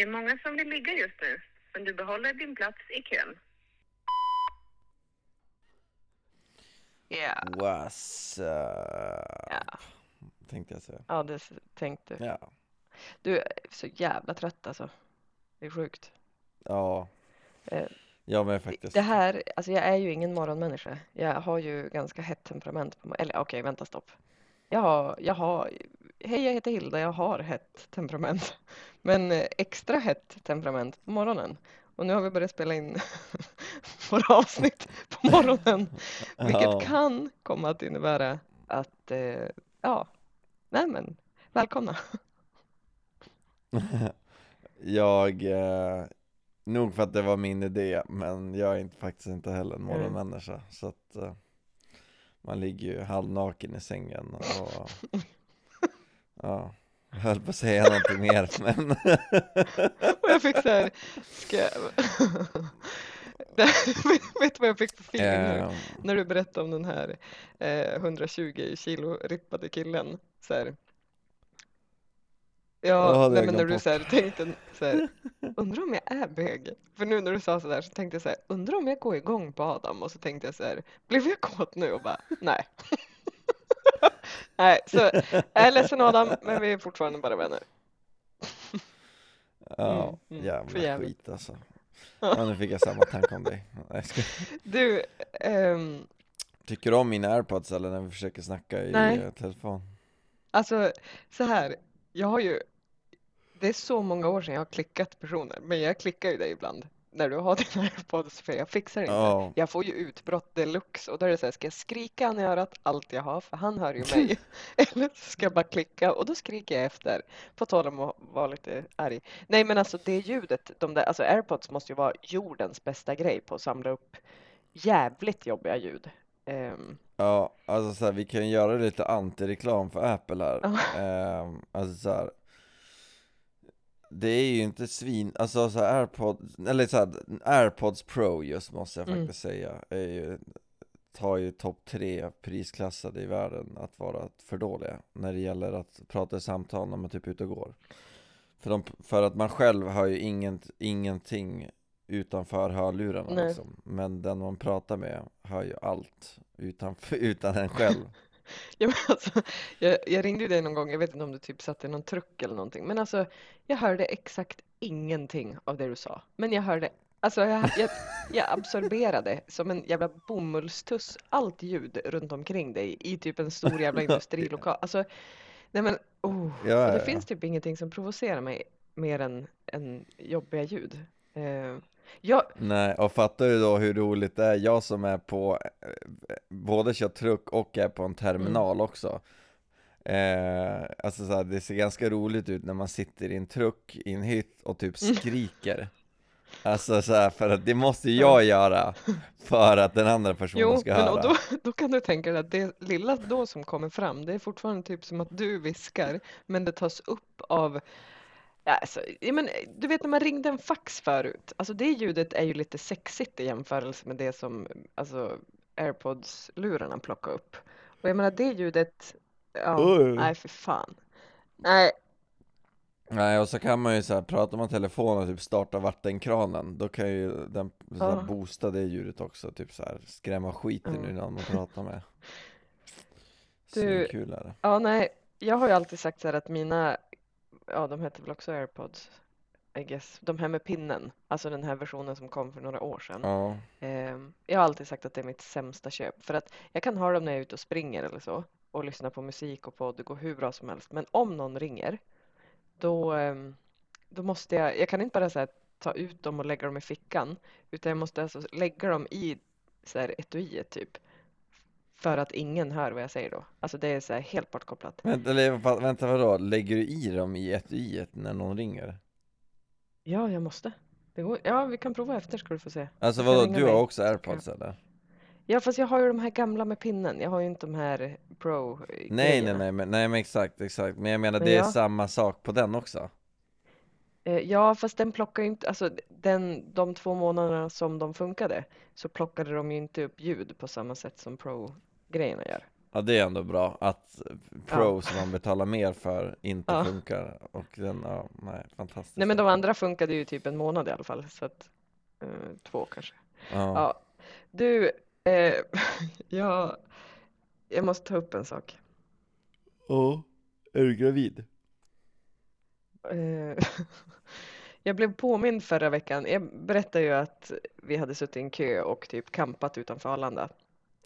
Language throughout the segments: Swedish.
Det är många som vill ligga just nu, men du behåller din plats i kön. Ja, What's up? ja, Tänkte jag säga. ja det tänkte du. Ja. Du är så jävla trött alltså. Det är sjukt. Ja. Eh, Jag med faktiskt. Det här, alltså jag är ju ingen morgonmänniska. Jag har ju ganska hett temperament på. Eller okej, vänta stopp. Jag har, jag har, hej jag heter Hilda, jag har hett temperament. Men eh, extra hett temperament på morgonen. Och nu har vi börjat spela in våra avsnitt på morgonen. Vilket Ja. kan komma att innebära att, eh, ja, nej men välkomna. Jag, eh, nog för att det var min idé, men jag är inte, faktiskt inte heller en Mm. morgonmänniska. Så att eh, man ligger ju halvnaken i sängen och ja, jag höll på att säga någonting mer, men Och jag fick så här, ska jag... Vet du vad jag fick för feeling nu? eh, När du berättade om den här eh, 120 kilo rippade killen. Så här. Ja, hade nej, men när du så här, tänkte så här, undrar om jag är bög? För nu när du sa så där så tänkte jag så här, undrar om jag går igång på Adam? Och så tänkte jag så här, blev jag kåt nu? Och bara, nej. Nej, så jag är ledsen Adam, men vi är fortfarande bara vänner. ja, Mm, mm, för jävla jävligt. skit alltså. Ja, nu fick jag samma tanke om dig. Du, ehm, Tycker du om mina airpods eller när vi försöker snacka i Nej. eh, telefon? Alltså så här, jag har ju, det är så många år sedan jag har klickat personer, men jag klickar ju dig ibland när du har dina airpods för jag fixar inte. Ja, Jag får ju utbrott deluxe och då är det så här, ska jag skrika han i örat allt jag har för han hör ju mig eller ska jag bara klicka och då skriker jag efter på tal om att vara lite arg. Nej men alltså det ljudet, de där, alltså airpods måste ju vara jordens bästa grej på att samla upp jävligt jobbiga ljud. Ehm, ja, alltså så här, vi kan göra lite antireklam för Apple här. Ja. Ehm, alltså så här, det är ju inte svin, alltså så airpods, eller så här, airpods pro just måste jag Mm. faktiskt säga, är ju, tar ju topp tre prisklassade i världen att vara för dåliga när det gäller att prata i samtal när man typ är ute och går. För, de, för att man själv hör ju inget, ingenting utanför hörlurarna Nej. liksom. Men den man pratar med hör ju allt utanför, utan en själv. Ja, alltså, jag, jag ringde ju dig någon gång, jag vet inte om du typ satt i någon truck eller någonting, men alltså jag hörde exakt ingenting av det du sa. Men jag hörde, alltså jag, jag, jag absorberade som en jävla bomullstuss allt ljud runt omkring dig i typ en stor jävla industrilokal. Alltså, nej men, oh, Ja, och det ja. finns typ ingenting som provocerar mig mer än, än jobbiga ljud. Eh, jag, Nej, och fattar du då hur roligt det är? Jag som är på, eh, både kör truck och är på en terminal Mm. också. Eh, Alltså så här, det ser ganska roligt ut när man sitter i en truck i en hytt och typ skriker. Alltså så här, för att det måste jag göra för att den andra personen Jo, ska men höra. och då, då kan du tänka dig att det lilla då som kommer fram, det är fortfarande typ som att du viskar, men det tas upp av alltså, ja, men, du vet när man ringde en fax förut, alltså det ljudet är ju lite sexigt i jämförelse med det som alltså, airpods-lurarna plockar upp. Och jag menar det ljudet, ja, nej för fan. Nej, Nej, och så kan man ju så här, pratar man telefon och typ starta vattenkranen Då kan ju den så här, Ja. boosta det ljudet också, typ så här, skrämma skiten Ja. ur någon man pratar med Du- Svinkul är det ja nej, jag har ju alltid sagt så här att mina, ja de heter väl också airpods, I guess, de här med pinnen, alltså den här versionen som kom för några år sedan. Ja, Ehm, Jag har alltid sagt att det är mitt sämsta köp för att jag kan ha dem när jag är ute och springer eller så och lyssna på musik och podd, det går hur bra som helst. Men om någon ringer då, ehm, då måste jag, jag kan inte bara så här, ta ut dem och lägga dem i fickan utan jag måste alltså lägga dem i så här, etuiet typ för att ingen hör vad jag säger då. Alltså det är så här helt bortkopplat. Vänta, eller, vänta vadå? Lägger du i dem i etuiet när någon ringer? Ja, jag måste. Det går, ja, vi kan prova efter ska du få se. Alltså vadå, du har mig. också airpods eller? Ja, fast jag har ju de här gamla med pinnen. Jag har ju inte de här pro Nej nej nej men, nej men exakt, exakt Men jag menar Men det är ja. samma sak på den också Eh, Ja, fast den plockar ju inte, alltså den, de två månaderna som de funkade så plockade de ju inte upp ljud på samma sätt som Pro-grejerna gör. Ja det är ändå bra att Pro som man betalar mer för inte Ja. funkar och den, ja, nej, fantastiskt. Nej men de andra funkade ju typ en månad i alla fall så att eh, två kanske. Ja. Ja. Du, eh, jag, jag måste ta upp en sak. Ja. Är du gravid? Eh, Jag blev påmind förra veckan. Jag berättade ju att vi hade suttit i en kö och typ campat utanför Arlanda.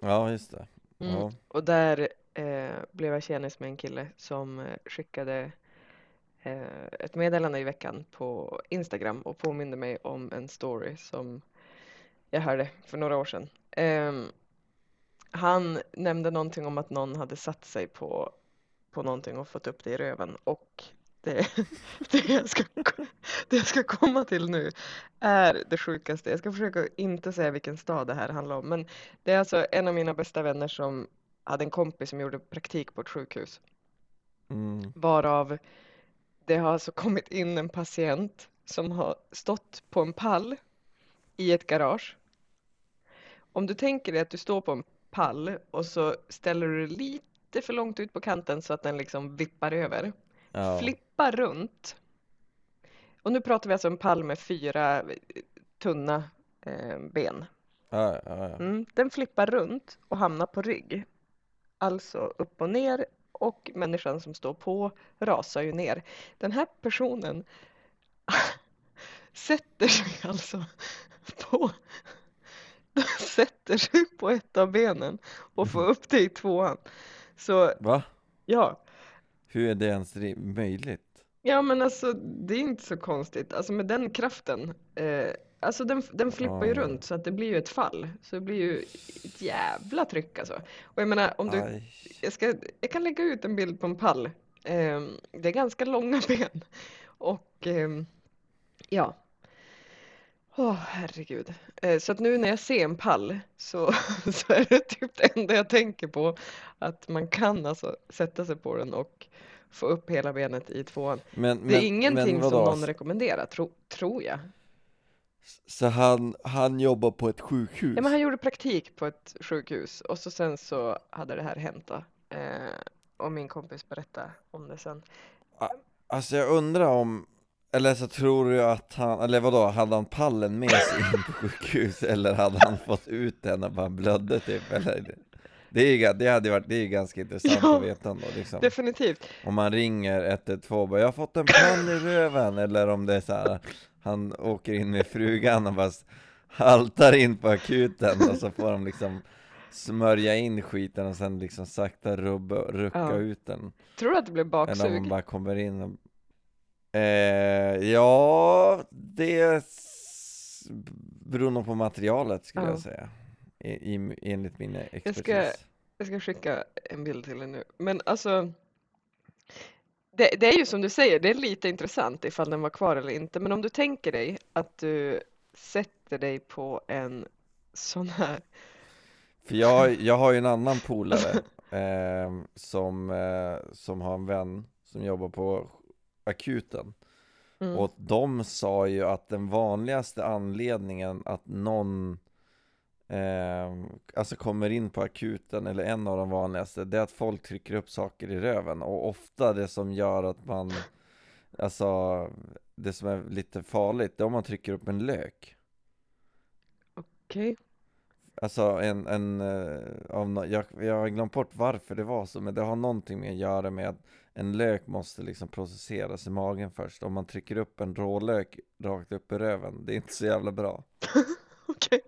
Ja, just det. Mm. Ja. Och där eh, blev jag tjänis med en kille som eh, skickade eh, ett meddelande i veckan på Instagram och påminde mig om en story som jag hörde för några år sedan. Ehm, han nämnde någonting om att någon hade satt sig på, på någonting och fått upp det i röven och det, det, jag ska, det jag ska komma till nu är det sjukaste. Jag ska försöka inte säga vilken stad det här handlar om men det är alltså en av mina bästa vänner som hade en kompis som gjorde praktik på ett sjukhus Mm. varav det har alltså kommit in en patient som har stått på en pall i ett garage. Om du tänker dig att du står på en pall och så ställer du dig lite för långt ut på kanten så att den liksom vippar över. Ja. Flippar runt. Och nu pratar vi alltså en pall med fyra eh, tunna eh, ben. Ja, ja. Mm, den flippar runt och hamnar på rygg. Alltså upp och ner och människan som står på rasar ju ner. Den här personen sätter sig alltså på sätter sig på ett av benen och får upp det i tvåan. Så Va? ja, Hur är det ens möjligt? ja men alltså det är inte så konstigt. Alltså med den kraften, eh, alltså den, den flippar ju Ja. runt så att det blir ju ett fall. Så det blir ju ett jävla tryck alltså. Och jag menar om du Aj. Jag, ska, jag kan lägga ut en bild på en pall. Ehm, det är ganska långa ben. Och ehm, ja. Åh, herregud. Eh, så att nu när jag ser en pall så, så är det typ det enda jag tänker på. Att man kan alltså sätta sig på den och få upp hela benet i tvåan. Men, Det är men, ingenting men som någon rekommenderar, tro, tror jag. Så han, han jobbar på ett sjukhus? Ja, men han gjorde praktik på ett sjukhus och så sen så hade det här hänt då. Eh, och min kompis berättade om det sen. Alltså jag undrar om, eller så tror du att han, eller vadå, hade han pallen med sig in på sjukhus eller hade han fått ut den och bara blödde typ? Eller? Det, är ju, det hade varit, det är ganska intressant Ja, att veta ändå liksom. Definitivt. Om man ringer 112 och bara 'Jag har fått en pall i röven' eller om det är så här Han åker in med frugan och bara haltar in på akuten och så får de liksom smörja in skiten och sen liksom sakta rubba, rucka Ja. ut den Tror du att det blev Eller om baksug? man bara kommer in och eh, Ja, det beror nog på materialet skulle Ja. jag säga I, i, Enligt min expertis ska- Jag ska skicka en bild till dig nu. Men alltså, det, det är ju som du säger, det är lite intressant ifall den var kvar eller inte. Men om du tänker dig att du sätter dig på en sån här, För jag, jag har ju en annan polare eh, som, eh, som har en vän som jobbar på akuten. Mm, och de sa ju att den vanligaste anledningen att någon eh, alltså kommer in på akuten eller en av de vanligaste det är att folk trycker upp saker i röven. Och ofta det som gör att man alltså det som är lite farligt det är om man trycker upp en lök. Okej. Alltså en, en eh, av jag, jag har glömt bort varför det var så Men det har någonting med att göra med att En lök måste liksom processeras i magen först Om man trycker upp en rålök rakt upp i röven Det är inte så jävla bra Okej.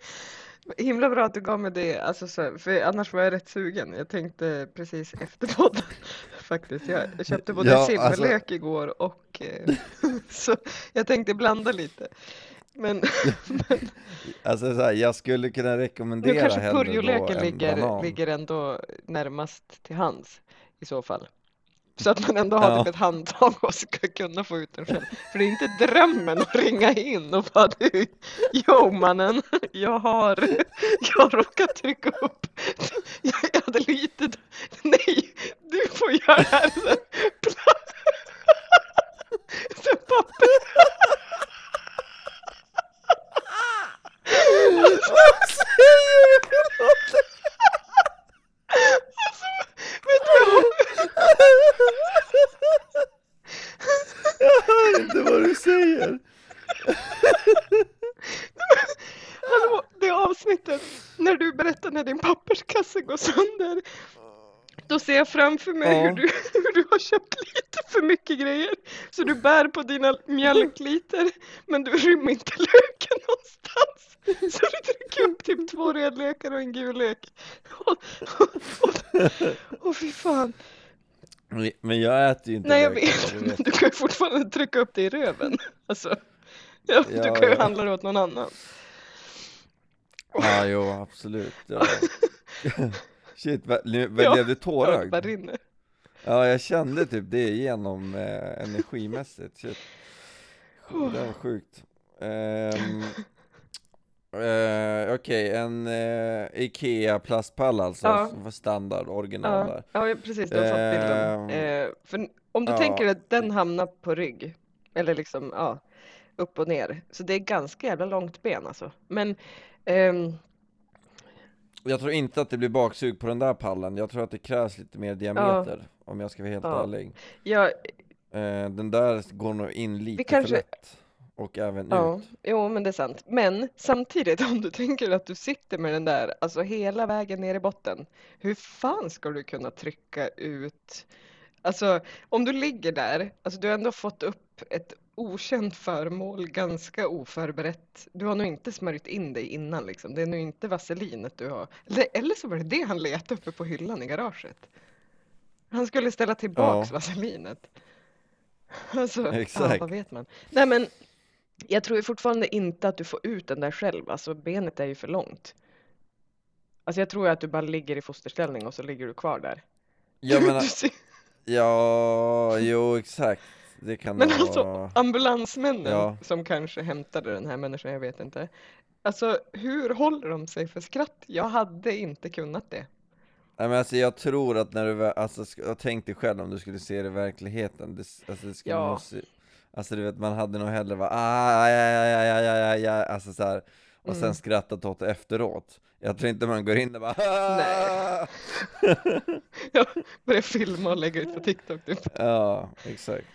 Himla bra att du gav mig det, alltså så, för annars var jag rätt sugen. Jag tänkte precis efter podden faktiskt. Jag, köpte både Ja, simmelök alltså- igår och eh, så jag tänkte blanda lite. Men, men Alltså så här, jag skulle kunna rekommendera kanske hellre då purjolöken en ligger, banan ligger ändå närmast till hands i så fall. Så att man ändå har Ja. typ ett handtag och ska kunna få ut den själv. För det är inte drömmen att ringa in och bara du, jo mannen, jag har, jag har råkat trycka upp, jag, jag hade lite, nej, du får göra det här sen. Sen papper. Vad säger du Jag hör inte vad du säger. Hallå, det avsnittet när du berättar när din papperskasse går sönder. Då ser jag framför mig ja. hur, du, hur du har köpt lite för mycket grejer. Så du bär på dina mjölkliter men du rymmer inte löken någonstans. Så du trycker upp typ två rödlökar och en gul lök. Och, och, och, och fy fan. Men jag äter ju inte Nej jag vet, du men du kan ju fortfarande trycka upp det i röven. Alltså, ja, du kan ju ja. handla det åt någon annan. Ja, jo absolut. Ja. Shit, vad- nu- vad- Ja, blev du tårögd? bara rinner. Ja, jag kände typ det genom eh, energimässigt. Shit. Det var sjukt. Um, eh, Okej, en eh, Ikea plastpall alltså, Ja. som var standard, original där. Ja, ja precis, du har fått bilden. Ehm, Eh, för om du ja. tänker att den hamnar på rygg, eller liksom ja, upp och ner, så det är ganska jävla långt ben alltså. Men ehm, Jag tror inte att det blir baksug på den där pallen, jag tror att det krävs lite mer diameter om jag ska vara helt Ja. ärlig. jag, Eh, den där går nog in lite kanske- för lätt. Och även ja, ut. jo men det är sant. Men samtidigt om du tänker att du sitter med den där, alltså hela vägen ner i botten, hur fan ska du kunna trycka ut Alltså om du ligger där, alltså du har ändå fått upp ett okänt föremål ganska oförberett. Du har nog inte smörjt in dig innan liksom. Det är nog inte vaselinet du har. Eller, eller så var det det han letade uppe på hyllan i garaget. Han skulle ställa tillbaks Ja. vaselinet. Alltså, ja, Exakt. vad vet man. Nej men, jag tror fortfarande inte att du får ut den där själv. Alltså benet är ju för långt. Alltså jag tror att du bara ligger i fosterställning och så ligger du kvar där. Jag menar, ja, jo exakt. Det kan Men nog alltså vara... ambulansmännen Ja. som kanske hämtade den här människan, jag vet inte. Alltså hur håller de sig för skratt? Jag hade inte kunnat det. Nej men alltså jag tror att när du, alltså jag tänkte själv om du skulle se det i verkligheten, det, alltså det skulle Ja. se, Alltså du vet, man hade nog hellre bara ja, ja, ja, ja, ja, ja, ja, alltså så här, och sen Mm. skrattat åt det efteråt. Jag tror inte man går in och bara ah! Nej. Jag börjar filma och lägga ut på TikTok typ. Ja, exakt.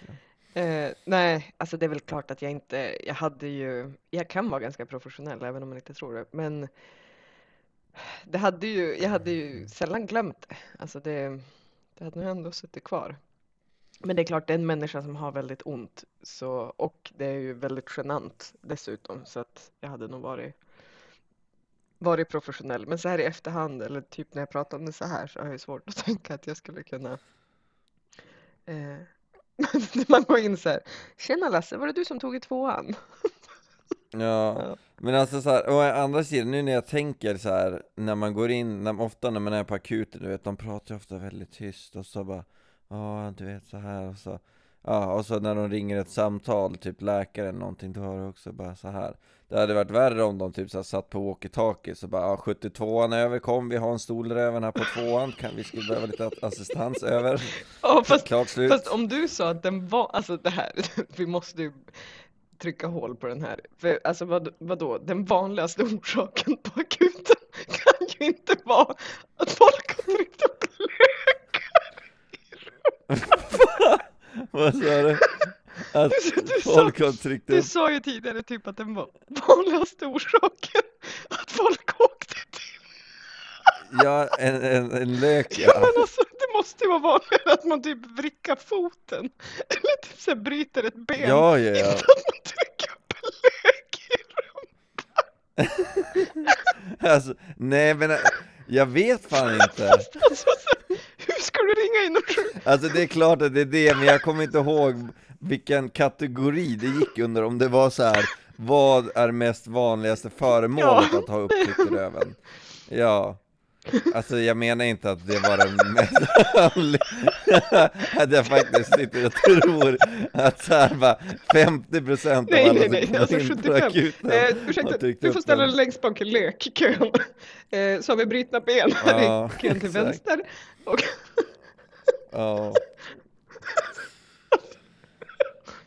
Eh, nej, alltså det är väl klart att jag inte, jag hade ju, jag kan vara ganska professionell även om man inte tror det, men det hade ju, jag hade ju sällan glömt det. Alltså det, det hade nog ändå suttit kvar. Men det är klart, det är en människa som har väldigt ont så, och det är ju väldigt genant dessutom så att jag hade nog varit varit professionell. Men så här i efterhand eller typ när jag pratar om det så här så har jag svårt att tänka att jag skulle kunna eh, man går in så här. Tjena Lasse, var det du som tog i tvåan? Ja, Ja. men alltså så här, å andra sidan, nu när jag tänker så här, när man går in, när, ofta när man är på akuten, du vet, de pratar ju ofta väldigt tyst och så bara, ja du vet så här och så, ja och så när de ringer ett samtal, typ läkare eller någonting, då har du också bara så här. Det hade varit värre om de typ så här, satt på walkie-talkie så bara, ja 72an över, kom vi har en stol även här på tvåan, kan, vi skulle behöva lite assistans över, Ja, fast, klart slut. fast om du sa att den var, alltså det här, vi måste ju trycka hål på den här. För alltså vad, vadå, den vanligaste orsaken på akuten kan ju inte vara att folk har tryckt upp. Vad sa du? Att Du- du sa- folk har tryckt Du upp sa ju tidigare typ att den var vanligaste orsaken att folk åkte till. Ja, en, en, en lök Ja ja. men alltså det måste ju vara vanligare att man typ vrickar foten. Eller typ så här bryter ett ben. Ja, ja, Inte ja. att man trycker upp en lök i rumpan. Alltså, nej men jag vet fan inte. Alltså, så, hur ska du ringa in och? Alltså det är klart att det är det, men jag kommer inte ihåg vilken kategori det gick under, om det var så här. vad är mest vanligaste föremålet Ja. att ha upptryckt i röven? Ja. Alltså jag menar inte att det var den mest vanliga, att jag faktiskt sitter och tror att så här bara 50% av Nej, alla nej, som nej, kommer alltså in på 75. akuten Eh, ursäkta, du får ställa dig längst bak i lökkön. Eh, så har vi brutna ben Ja, i kön till exakt. vänster. Och, Ja.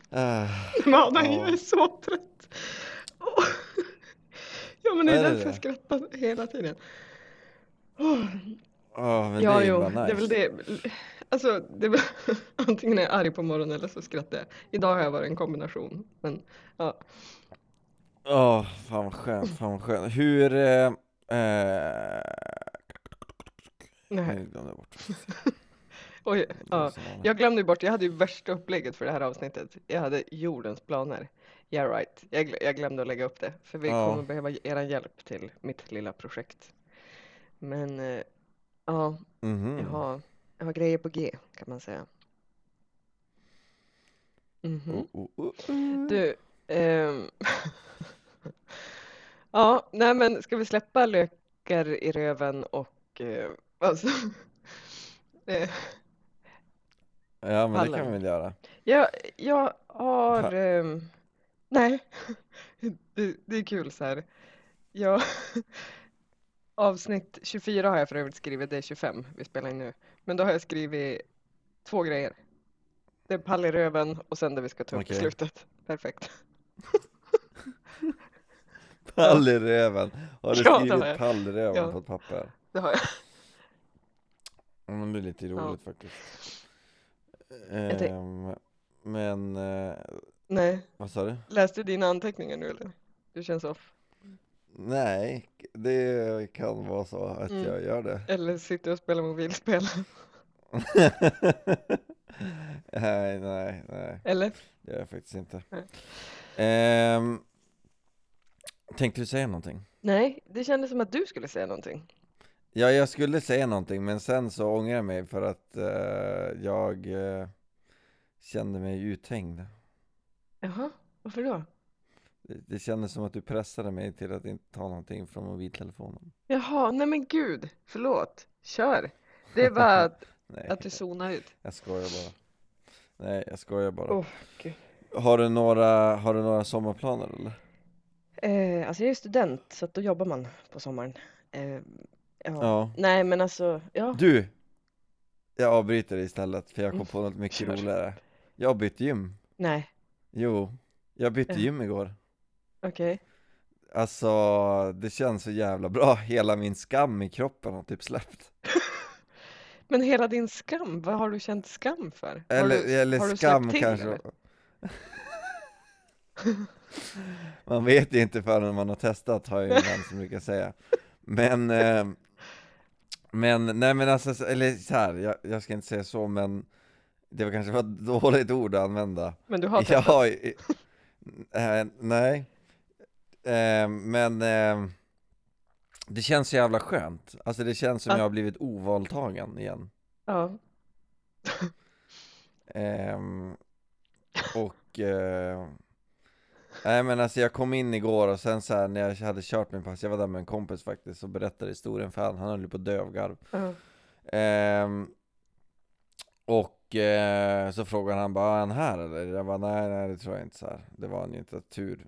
Adam, Ja. jag är så trött. Åh. Ja men det är Är därför jag skrattar hela tiden. Åh. Ja, men Ja, det är jo, nice. det är väl det. Alltså, det var, antingen är jag arg på morgonen eller så skrattar jag. Idag har jag varit en kombination. Men ja, Åh, fan vad skönt, fan vad skönt. Hur... Eh, eh, nej. glömde jag bort. Oj, ja. Jag glömde bort, jag hade ju värsta upplägget för det här avsnittet. Jag hade jordens planer. Yeah right, jag, glö- jag glömde att lägga upp det. För vi Ja. kommer behöva er hjälp till mitt lilla projekt. Men eh, ja, Mhm. jag, har, jag har grejer på G kan man säga. Mhm. Oh, oh, oh, oh. Du, ehm, ja, nej men ska vi släppa lökar i röven och eh, alltså, eh, Ja men det Pallen. kan vi väl göra. jag, jag har, Ha- ehm, nej, det, det är kul så här. Jag, avsnitt 24 har jag för övrigt skrivit, det är 25 vi spelar in nu. Men då har jag skrivit två grejer. Det är pall i röven och sen det vi ska ta upp i Okej. slutet. Perfekt. Pall i röven. Har du Ja, det skrivit pall i röven Ja. på ett papper? Det har jag. Ja, men det är lite Ja. roligt faktiskt. Ehm, men, eh, Nej, vad sa du? läste du dina anteckningar nu eller? Du känns off. Nej, det kan vara så att Mm. jag gör det. Eller sitter och spelar mobilspel. nej, nej, nej, Eller? det gör jag faktiskt inte. Ehm, tänkte du säga någonting? Nej, det kändes som att du skulle säga någonting. Ja, jag skulle säga någonting, men sen så ångrar jag mig för att eh, jag eh, kände mig uthängd. Jaha, varför då? Det, det kändes som att du pressade mig till att inte ta någonting från mobiltelefonen. Jaha, nej men gud, förlåt. Kör. Det är bara att, Nej, att du zonar ut. jag skojar bara. Nej, jag skojar bara. Åh, gud. Har du några, har du några sommarplaner eller? Eh, alltså jag är student, så att då jobbar man på sommaren. Eh, ja. Ja. Nej, men alltså, ja. Du! Jag avbryter istället för jag kom på något mycket Kör. roligare. Jag har bytt gym. Nej, Jo, jag bytte Ja. gym igår. okej. Alltså, det känns så jävla bra. Hela min skam i kroppen har typ släppt. Men hela din skam, vad har du känt skam för? Eller, du, eller skam till, kanske. eller? man vet ju inte förrän man har testat, har ju en vän som brukar säga. Men, eh, men, nej men alltså, så- eller så här, jag, jag ska inte säga så, men det var kanske var ett dåligt ord att använda. Men du har Jag testat? har ju- eh, nej, eh, men eh, det känns så jävla skönt. Alltså det känns som Ja. jag har blivit ovaltagen igen. Ja. Ehm, och Nej men alltså jag kom in igår och sen så här när jag hade kört min pass, jag var där med en kompis faktiskt och berättade historien för han, han höll ju på att dö av garv ja. Ehm, Och eh, så frågade han bara, är han här eller? Jag bara, nej nej det tror jag inte så här. Det var han ju inte, tur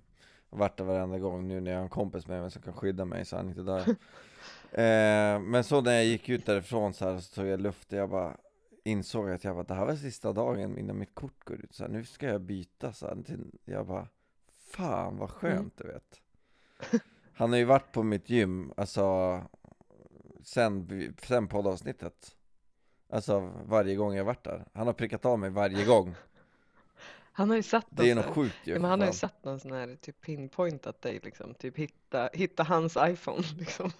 Vart det varenda gång nu när jag har en kompis med mig som kan skydda mig så han inte dör Ehm, Men så när jag gick ut därifrån så här så tog jag luft och jag bara Insåg att jag bara, det här var sista dagen innan mitt kort går ut så här, nu ska jag byta så här, till, Jag bara Fan vad skönt du vet. Han har ju varit på mitt gym, alltså Sen, sen poddavsnittet. Alltså varje gång jag varit där. Han har prickat av mig varje gång. Han har ju satt Det är något sjukt ju ja, men han har ju satt någon sån här typ pinpointat dig liksom, typ hitta, hitta hans iPhone liksom.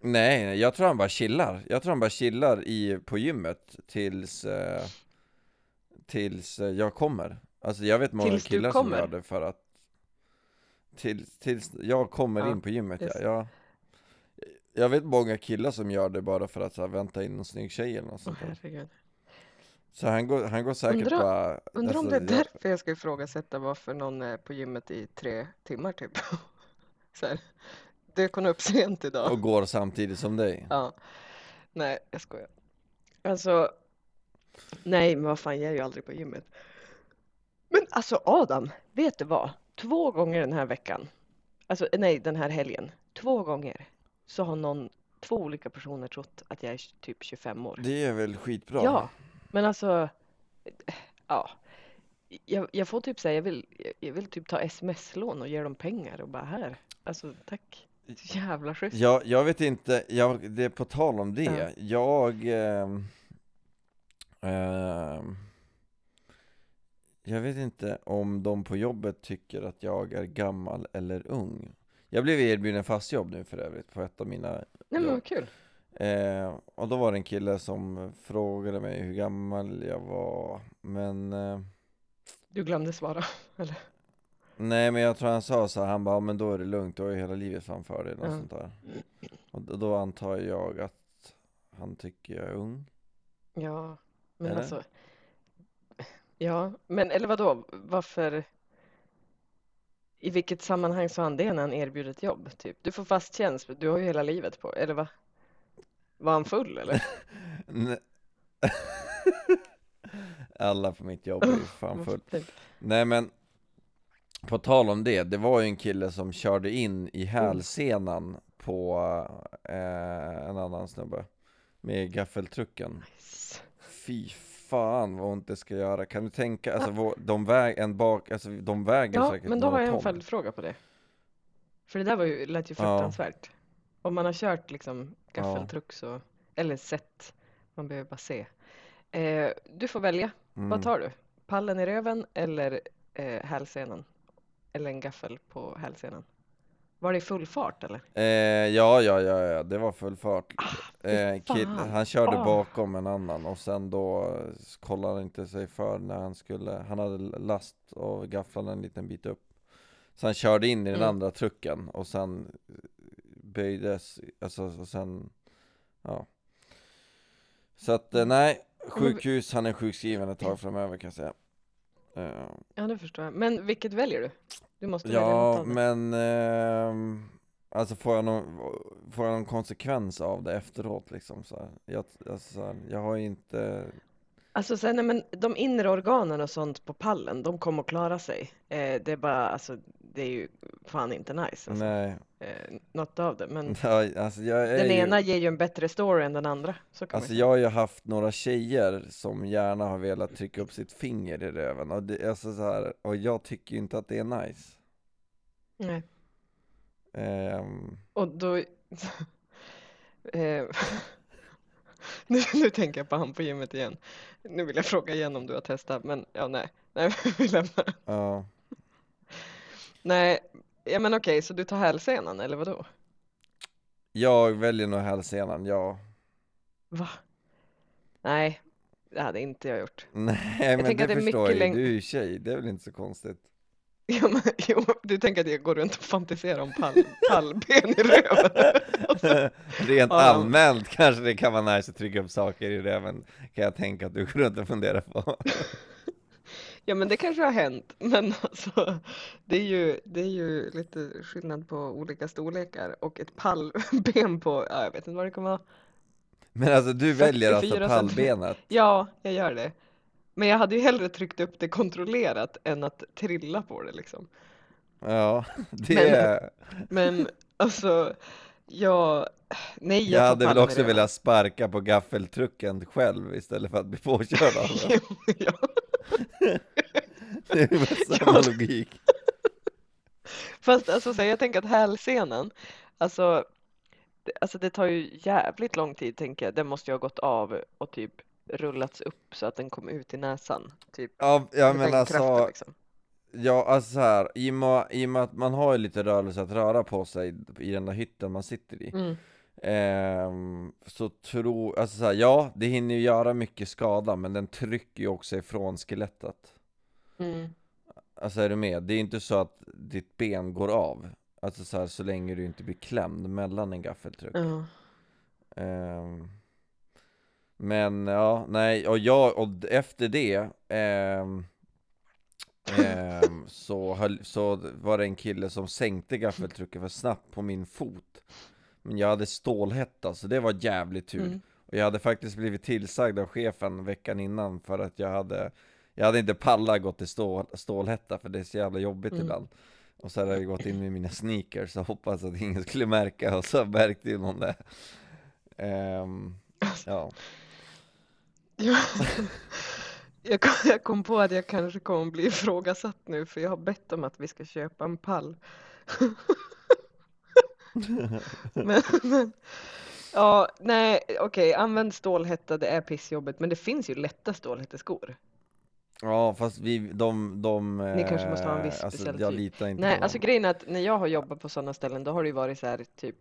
Nej, jag tror han bara chillar. Jag tror han bara chillar i, på gymmet tills eh, Tills eh, jag kommer. Alltså jag vet många Tills killar som gör det för att Tills, tills jag kommer Ja, in på gymmet ja. jag, jag vet många killar som gör det bara för att så här, vänta in en snygg tjej eller något sånt där. herregud. Så han går, han går säkert Undra- bara Undrar om alltså, det är jag- därför jag ska ifrågasätta varför någon är på gymmet i tre timmar typ. Så här, dök hon upp sent idag? Och går samtidigt som dig Ja. Nej, jag skojar. Alltså, nej, men vad fan, jag är ju aldrig på gymmet. Men alltså Adam, vet du vad? Två gånger den här veckan, alltså nej, den här helgen, två gånger så har någon, två olika personer trott att jag är typ 25 år. Det är väl skitbra? Ja, men alltså, eh, ja. Jag, jag får typ säga, jag vill, jag vill typ ta sms-lån och ge dem pengar och bara här. Alltså tack. Jävla schysst. Jag, jag vet inte, jag, det är på tal om det, Ja. jag, ehm, Ehm, jag vet inte om de på jobbet tycker att jag är gammal eller ung. Jag blev erbjuden fast jobb nu för övrigt på ett av mina Nej men vad kul. Eh, och då var det en kille som frågade mig hur gammal jag var Men eh, Du glömde svara, eller? Nej men jag tror han sa så här, han bara "Ja, men då är det lugnt, du har ju hela livet framför dig, Ja. sånt där Och då, då antar jag att han tycker jag är ung Ja, men Eller? alltså. Ja, men eller vadå? Varför? I vilket sammanhang sa han det när han erbjöd ett jobb? Typ, du får fast tjänst, du har ju hela livet på Eller va? Var han full eller? Alla på mitt jobb är ju fan full Nej men På tal om det, det var ju en kille som körde in i hälsenan på eh, en annan snubbe Med gaffeltrucken Nice. Fy fan vad ont det ska göra, kan du tänka, alltså de, väg, en bak, alltså, de väger Ja, säkert men då har jag en följdfråga på det. För det där var ju, lät ju Ja. fruktansvärt. Om man har kört liksom gaffeltruck så, eller sett, man behöver bara se. Eh, du får välja, Mm. vad tar du? Pallen i röven eller eh, hälsenan? Eller en gaffel på hälsenan? Var det full fart eller? Eh, ja, ja, ja, ja, det var full fart fy eh, kid. Han körde Ah. bakom en annan och sen då kollade han inte sig för när han skulle Han hade last och gafflade en liten bit upp Så han körde in i den Mm. andra trucken och sen böjdes, alltså och sen Ja Så att eh, nej, sjukhus, han är sjukskriven ett tag framöver kan jag säga Ja, det förstår jag. Men vilket väljer du? Du måste välja Ja, men ehm, Alltså får jag, någon, får jag någon konsekvens av det efteråt liksom så här? Jag, alltså, så här, jag har ju inte Alltså sen, nej, men de inre organen och sånt på pallen, de kommer att klara sig. Eh, det är bara, alltså, det är ju fan inte nice. Alltså. Nej, Eh, något av det. Men ja, alltså den ju, ena ger ju en bättre story än den andra. Så kan Alltså jag har ju haft några tjejer som gärna har velat trycka upp sitt finger i röven och, det, alltså så här, och jag tycker ju inte att det är nice. Nej. Ehm, Och då... eh, nu, nu tänker jag på han på gymmet igen. Nu vill jag fråga igen om du har testat, men ja, nej. Nej, vi lämnar. Ja, Nej, ja men okej, så du tar hälsenan eller vadå? jag väljer nog hälsenan, ja Va? Nej, det hade inte jag gjort. Nej men tänker det att det är förstår mycket jag ju, läng- du är ju tjej, det är väl inte så konstigt Ja, men, jo, du tänker att jag går runt och fantiserar om pall, pallben i röven? Rent Ja. allmänt kanske det kan vara nice att trycka upp saker i röven Kan jag tänka att du går runt och funderar på Ja, men det kanske har hänt, men alltså, det är ju, det är ju lite skillnad på olika storlekar och ett pallben på, ja, jag vet inte vad det kommer vara. Men alltså du väljer alltså 44 pallbenet? Ja, jag gör det. Men jag hade ju hellre tryckt upp det kontrollerat än att trilla på det liksom. Ja, det Men- är... Men alltså, jag, nej, Jag tar hade väl också velat sparka på gaffeltrucken själv istället för att bli påkörd av den ja. Det är väl samma logik Fast alltså, så här, jag tänker att hälsenan, alltså det, alltså det tar ju jävligt lång tid tänker jag. Den måste ju ha gått av och typ rullats upp så att den kom ut i näsan. Typ Ja, ja men den kraften, alltså, liksom. ja alltså så här, i och, med, i och med att man har ju lite rörelse att röra på sig i den där hytten man sitter i Mm. Ehm, så tror, alltså så här, ja det hinner ju göra mycket skada men den trycker ju också ifrån skelettet Mm. Alltså är du med? Det är inte så att ditt ben går av Alltså så här, så länge du inte blir klämd mellan en gaffeltruck Ja. Ehm, Men ja, nej, och jag, och efter det ehm, ehm, så, höll, så var det en kille som sänkte gaffeltrucken för snabbt på min fot Men jag hade stålhätta, så det var jävligt tur Mm. Och jag hade faktiskt blivit tillsagd av chefen veckan innan för att jag hade Jag hade inte pallat gått till stål, stålhätta för det är så jävla jobbigt Mm. ibland Och så hade jag gått in med mina sneakers och hoppats att ingen skulle märka och så märkte ju någon det Ehm, Ja, Ja. Jag kom, jag kom på att jag kanske kommer bli ifrågasatt nu för jag har bett om att vi ska köpa en pall. Men, men Ja, nej, okej, använd stålhätta, det är pissjobbigt, men det finns ju lätta stålhätteskor. Ja fast vi, de, de Ni kanske måste ha en viss eh, alltså, speciell jag typ. litar inte Nej, på alltså dem. grejen är att när jag har jobbat på sådana ställen, då har det ju varit så här typ,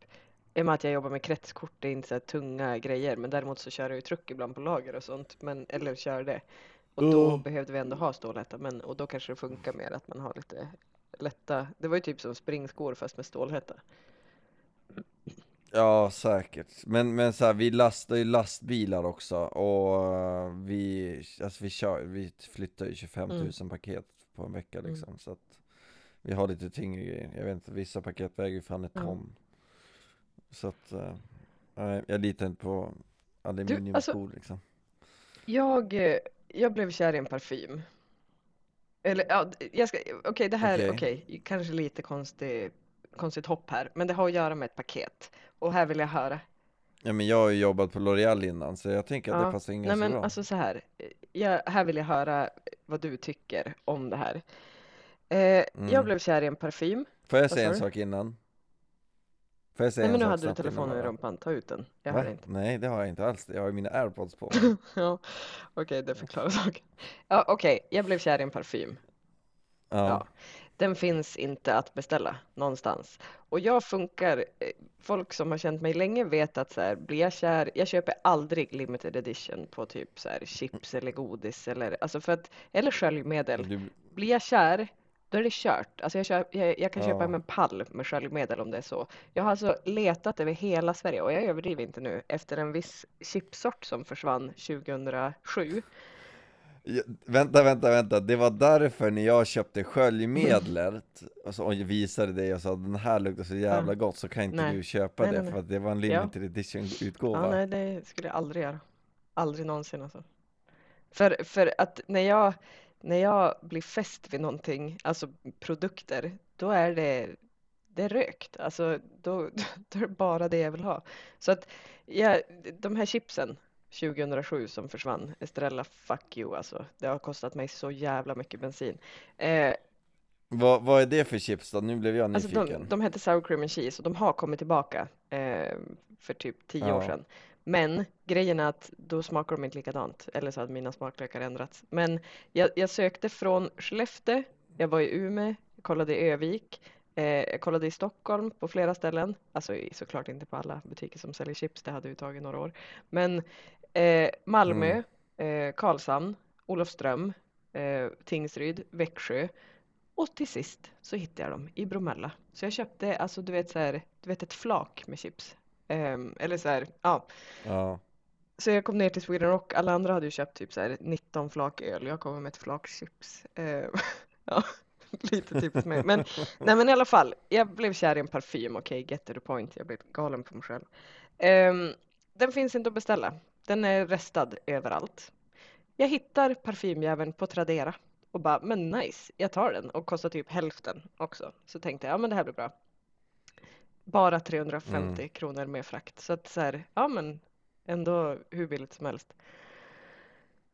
i och med att jag jobbar med kretskort, det är inte så här tunga grejer, men däremot så kör jag ju truck ibland på lager och sånt, men, eller kör det. Och då Mm. behövde vi ändå ha stålhätta, men, och då kanske det funkar mer att man har lite lätta, det var ju typ som springskor fast med stålhätta. Ja säkert, men, men så här, vi lastar ju lastbilar också och eh, vi, alltså vi kör, vi flyttar ju 25 000 Mm. paket på en vecka Mm. liksom så att vi har lite tyngre grejer, jag vet inte, vissa paket väger ju fan ett Mm. ton Så att, eh, nej, jag litar inte på aluminiumskor alltså- liksom Jag, eh, jag blev kär i en parfym. Eller ja, jag ska, okej det här, Okej. okej, kanske lite konstig, konstigt hopp här, men det har att göra med ett paket. Och här vill jag höra. Ja men jag har ju jobbat på L'Oreal innan så jag tänker att Ja, det passar in Nej ganska men bra alltså så här, jag, här vill jag höra vad du tycker om det här. Eh, Mm. Jag blev kär i en parfym. Får jag säga en sak innan? Får jag säga Nej men en nu hade du telefonen i rumpan, ta ut den. Jag hör inte. Nej det har jag inte alls, jag har ju mina airpods på Ja, okej det förklarar saken. Ja, okej, jag blev kär i en parfym. Ja, Ja, den finns inte att beställa någonstans. Och jag funkar, eh, folk som har känt mig länge vet att så här, blir jag kär, jag köper aldrig limited edition på typ så här chips eller godis eller, alltså för att, eller sköljmedel. du, Blir jag kär, då är det kört. Alltså jag, köp, jag, jag kan köpa Ja. hem en pall med sköljmedel om det är så. Jag har alltså letat över hela Sverige, och jag överdriver inte nu, efter en viss chipsort som försvann 2007. Ja, Vänta, vänta, vänta, det var därför när jag köpte sköljmedlet och, så, och jag visade dig och sa den här luktar så jävla gott så kan inte Nej. du köpa Nej, det nej, för att det var en Ja. limited edition utgåva Ja, nej, det skulle jag aldrig göra. Aldrig någonsin alltså. För, för att när jag, när jag blir fäst vid någonting, alltså produkter, då är det, det är rökt. Alltså då, då är det bara det jag vill ha. Så att jag, de här chipsen 2007 som försvann, Estrella fuck you alltså. Det har kostat mig så jävla mycket bensin. Eh, vad, vad är det för chips då? Nu blev jag Alltså nyfiken de, de hette Sour Cream and Cheese och de har kommit tillbaka eh, för typ tio år Ja. sedan. Men grejen är att då smakar de inte likadant, eller så hade mina smaklökar ändrats. Men jag, jag sökte från Skellefteå, jag var i Umeå, kollade i Övik, eh, jag kollade i Stockholm på flera ställen. Alltså såklart inte på alla butiker som säljer chips, det hade ju tagit några år. Men eh, Malmö, eh, Karlshamn, Olofström, eh, Tingsryd, Växjö och till sist så hittade jag dem i Bromölla. Så jag köpte, alltså du vet så här, du vet ett flak med chips. Ehm, eller så här, ja. Ja, Så jag kom ner till Sweden Rock, alla andra hade ju köpt typ så här 19 flak öl, jag kommer med ett flak chips. Ehm, ja, lite typiskt mig. Men, nej men i alla fall, jag blev kär i en parfym, okej, get to the point, jag blev galen på mig själv. Ehm, den finns inte att beställa, den är restad överallt. Jag hittar parfymjäveln på Tradera och bara, men nice, jag tar den och kostar typ hälften också. Så tänkte jag, ja men det här blir bra. Bara 350 Mm. kronor med frakt. Så att så här, ja men ändå hur billigt som helst.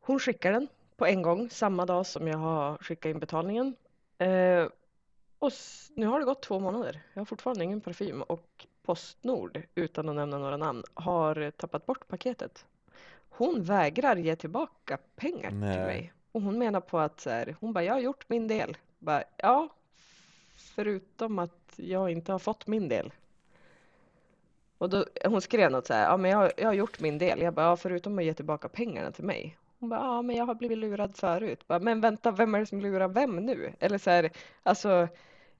Hon skickar den på en gång, samma dag som jag har skickat in betalningen. Eh, och nu har det gått två månader. Jag har fortfarande ingen parfym och Postnord, utan att nämna några namn, har tappat bort paketet. Hon vägrar ge tillbaka pengar till Nej. mig. Och hon menar på att så här, hon bara, jag har gjort min del. Bara, ja, förutom att jag inte har fått min del. Och då, hon skrev något så här, ja men jag, jag har gjort min del. Jag bara, ja förutom att ge tillbaka pengarna till mig. Hon bara, ja men jag har blivit lurad förut. Bara, men vänta, vem är det som lurar vem nu? Eller så här, alltså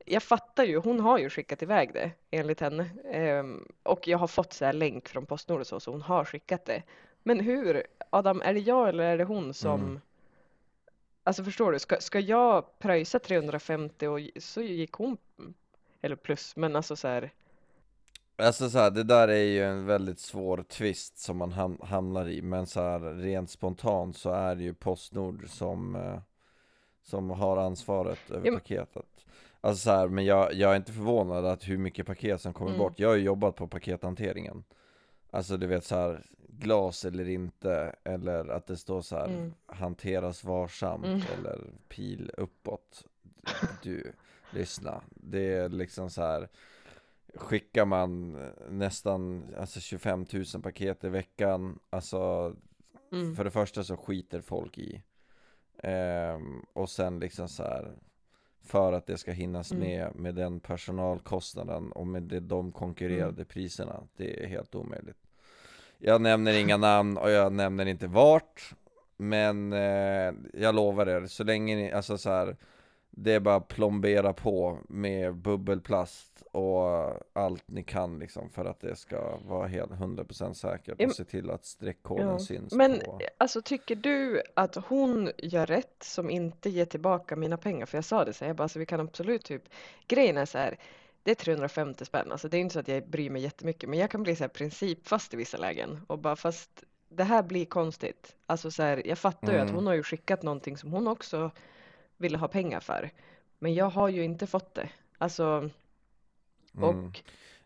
jag fattar ju, hon har ju skickat iväg det enligt henne. Ehm, och jag har fått så här länk från Postnord och så, så hon har skickat det. Men hur, Adam, är det jag eller är det hon som Mm. Alltså förstår du, ska, ska jag pröjsa 350 och så gick hon, eller plus, men alltså så här, Alltså så här, det där är ju en väldigt svår twist som man ham hamnar i Men så här, rent spontant så är det ju Postnord som eh, Som har ansvaret över Ja, paketet. Alltså så här, men jag, jag är inte förvånad att hur mycket paket som kommer Mm. bort. Jag har ju jobbat på pakethanteringen Alltså du vet så här glas eller inte Eller att det står så här Mm. hanteras varsamt Mm. eller pil uppåt Du, lyssna Det är liksom så här skickar man nästan alltså 25 000 paket i veckan, alltså Mm. för det första så skiter folk i. Ehm, och sen liksom så här för att det ska hinnas Mm. med med den personalkostnaden och med det, de konkurrerade Mm. priserna. Det är helt omöjligt. Jag nämner inga namn och jag nämner inte vart. Men eh, jag lovar er, så länge ni, alltså så här, det är bara plombera på med bubbelplast och allt ni kan liksom för att det ska vara helt 100% säkert och se till att streckkoden Ja. syns Men på alltså tycker du att hon gör rätt som inte ger tillbaka mina pengar? För jag sa det så här, jag bara, alltså, vi kan absolut typ, grejen är så här, det är 350 spänn, alltså det är inte så att jag bryr mig jättemycket, men jag kan bli så här principfast i vissa lägen och bara fast det här blir konstigt. Alltså så här, jag fattar ju att Mm. hon har ju skickat någonting som hon också ville ha pengar för, men jag har ju inte fått det. Alltså, och Mm.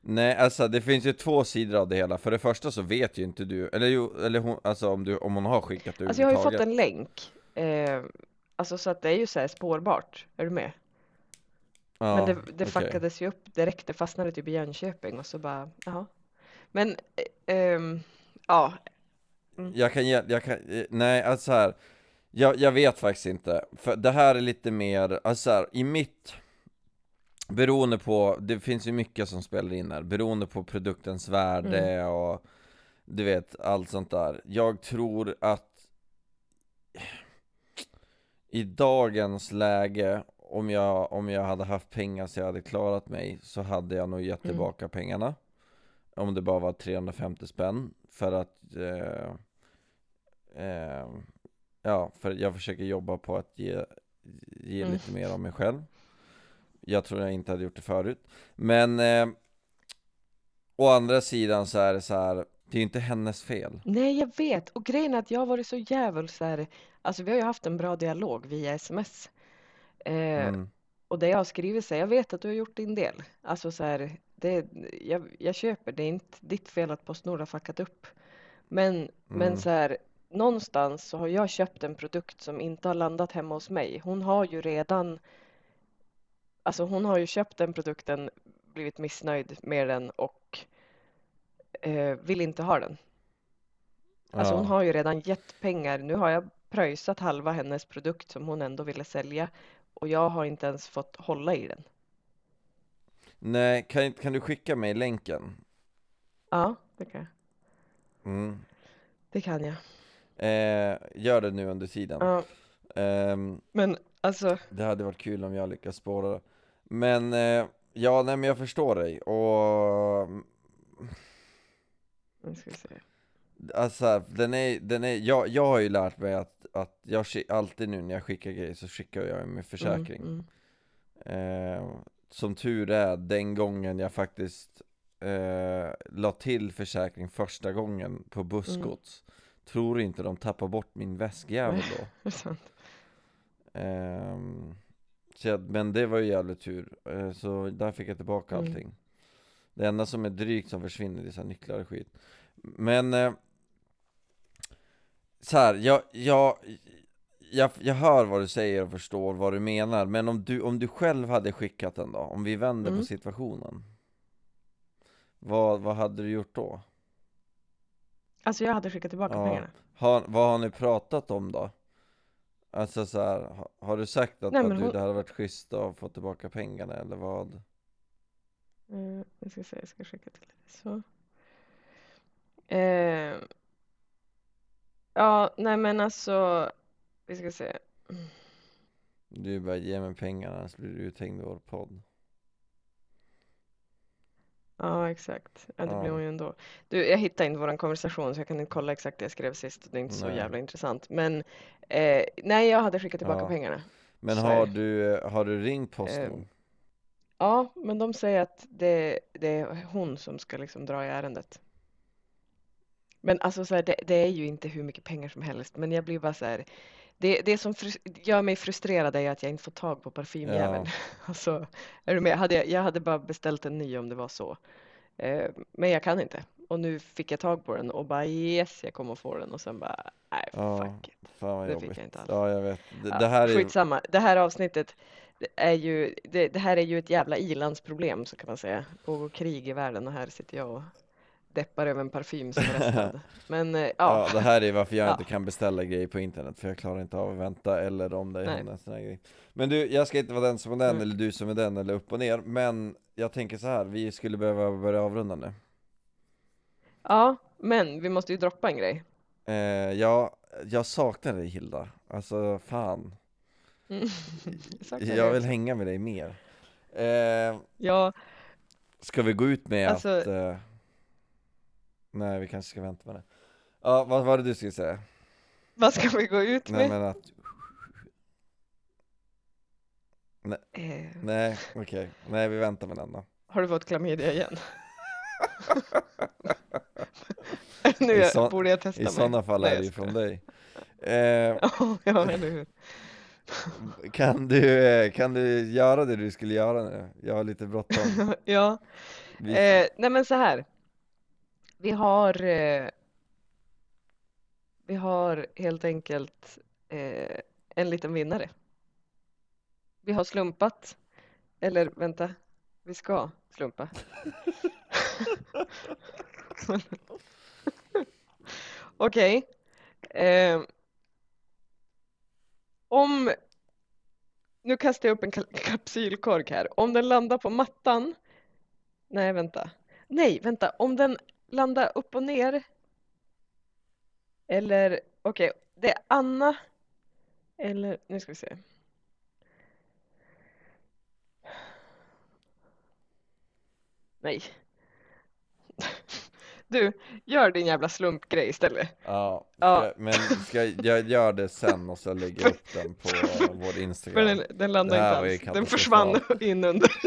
Nej, alltså det finns ju två sidor av det hela. För det första så vet ju inte du, eller jo, eller hon, alltså om, du, om hon har skickat det Alltså jag har ju fått en länk. Eh, alltså så att det är ju så spårbart. Är du med? Ja, Men det, det okej. fuckades ju upp direkt. Det fastnade typ i Jönköping och så bara, jaha. Men, ehm, ja. Mm. Jag kan ge, jag kan, eh, nej alltså så här. Jag, jag vet faktiskt inte, för det här är lite mer, alltså så här, i mitt Beroende på, det finns ju mycket som spelar in här, beroende på produktens värde Mm. och Du vet, allt sånt där Jag tror att I dagens läge om jag, om jag hade haft pengar så jag hade klarat mig Så hade jag nog gett Mm. tillbaka pengarna Om det bara var 350 spänn För att eh, eh, Ja, för jag försöker jobba på att ge, ge Mm. lite mer av mig själv Jag tror jag inte hade gjort det förut Men eh, Å andra sidan så är det så här Det är ju inte hennes fel Nej, jag vet. Och grejen är att jag har varit så här. Alltså vi har ju haft en bra dialog via sms. Eh, mm. Och det jag har skrivit så här, jag vet att du har gjort din del. Alltså så här, det, jag, jag köper, det är inte ditt fel att Postnord har fuckat upp. Men, men Mm. så här, någonstans så har jag köpt en produkt som inte har landat hemma hos mig. Hon har ju redan, alltså hon har ju köpt den produkten, blivit missnöjd med den och eh, vill inte ha den. Alltså hon Ja. har ju redan gett pengar. Nu har jag pröjsat halva hennes produkt som hon ändå ville sälja och jag har inte ens fått hålla i den. Nej, kan, kan du skicka mig länken? Ja, det kan jag. Mm. Det kan jag. Eh, gör det nu under tiden Ja, Ehm, men alltså, Det hade varit kul om jag lyckas spåra det Men, eh, ja nej men jag förstår dig och nu ska vi se. Alltså den är, den är, jag, jag har ju lärt mig att, att jag alltid nu när jag skickar grejer så skickar jag med försäkring. Mm, eh, Som tur är, den gången jag faktiskt eh, la till försäkring första gången på bussgods Tror inte de tappar bort min väskjävel då. Ehm, så jag, men det var ju jävligt tur, eh, så där fick jag tillbaka Mm. allting. Det enda som är drygt som försvinner, är så nycklar och skit. Men eh, så här, jag, jag, jag, jag hör vad du säger och förstår vad du menar Men om du, om du själv hade skickat den då, om vi vänder Mm. på situationen vad, vad hade du gjort då? Alltså jag hade skickat tillbaka Ja. pengarna. Har, vad har ni pratat om då? Alltså så här, har, du sagt att, Nej, att du, hon- det hade varit schysst att få tillbaka pengarna eller vad? Eh, jag ska se, jag ska skicka till dig. Så. Eh, ja, nej men alltså, vi ska se. Du bara ge mig pengarna annars blir du uthängd i vår podd Ja, exakt. Ja, det blir Ja. hon ju ändå. Du, jag hittade inte vår konversation så jag kan inte kolla exakt det jag skrev sist. Det är inte så Nej. jävla intressant. Men eh, nej, jag hade skickat tillbaka Ja. pengarna. Men Så har du, har du ringt Postnord? Ehm, Ja, men de säger att det, det är hon som ska liksom dra i ärendet. Men alltså så här, det, det är ju inte hur mycket pengar som helst. Men jag blir bara så här. Det, det som gör mig frustrerad är att jag inte får tag på parfymjäveln. Alltså, är du med? Hade jag, jag hade bara beställt en ny om det var så. Eh, men jag kan inte. Och nu fick jag tag på den och bara yes, jag kommer få den. Och sen bara, nej Ja, fuck it. fan det jobbigt fick jag inte alls. Ja jag vet, det, Ja, det här är Skitsamma. Det här avsnittet, är ju, det, det här är ju ett jävla ilandsproblem så kan man säga. Pågår krig i världen och här sitter jag och deppar över en parfym som är restad. Men eh, Ja, ja, det här är varför jag Ja. inte kan beställa grejer på internet, för jag klarar inte av att vänta eller om det händer en sån här grej. Men du, jag ska inte vara den som är den, Mm. eller du som är den, eller upp och ner, men jag tänker så här, vi skulle behöva börja avrunda nu. ja, men vi måste ju droppa en grej. Eh, ja, jag saknar dig Hilda, alltså fan, Mm. Jag det vill hänga med dig mer. Eh, Ja, ska vi gå ut med Alltså- att... Eh, nej, vi kanske ska vänta med det. Ja, vad var det du skulle säga? vad ska vi gå ut Nej med? men att, Eh, nej okej, nej vi väntar med den då. har du fått klamydia igen? nu I så- borde jag testa I mig. sådana fall Nej, är det ju från dig. Eh, ja, eller hur? kan, du, eh, kan du göra det du skulle göra nu? Jag har lite bråttom. ja, Vi, eh, nej men så här. Vi har eh, vi har helt enkelt eh, en liten vinnare. Vi har slumpat. Eller vänta, vi ska slumpa. Okej. Eh, om nu kastar jag upp en kapsylkork här. Om den landar på mattan. Nej, vänta. Nej, vänta. Om den landar upp och ner. Eller okej, det är Anna. Eller nu ska vi se. Nej. Du, gör din jävla slumpgrej istället. ja, Ja. men ska, jag gör det sen och så lägger jag upp den på vår För Instagram. den, den Det här inte alls. Den försvann in under.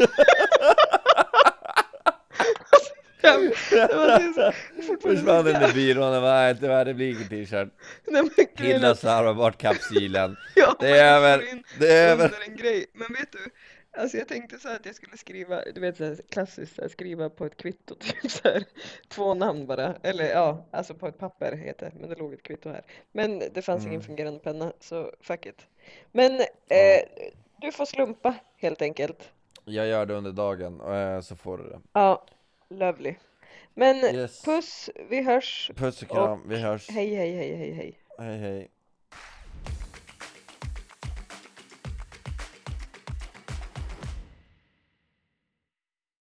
Det var så- fortfarande Försvann så under byrån och bara, tyvärr det blir ingen t-shirt. Hilda slarvar bort kapsylen. Ja, Det är över, det är över. en grej. Men vet du, alltså jag tänkte så här att jag skulle skriva, du vet så här, klassiskt så här, skriva på ett kvitto, typ så här, två namn bara. Eller ja, alltså på ett papper heter det, men det låg ett kvitto här. Men det fanns ingen Mm. fungerande penna, så fuck it. Men eh, du får slumpa helt enkelt. Jag gör det under dagen, eh, så får du det. Ja, lovely. Men Yes. puss, vi hörs. Puss och kram, vi hörs. Hej, hej, hej, hej, hej. Hej hej.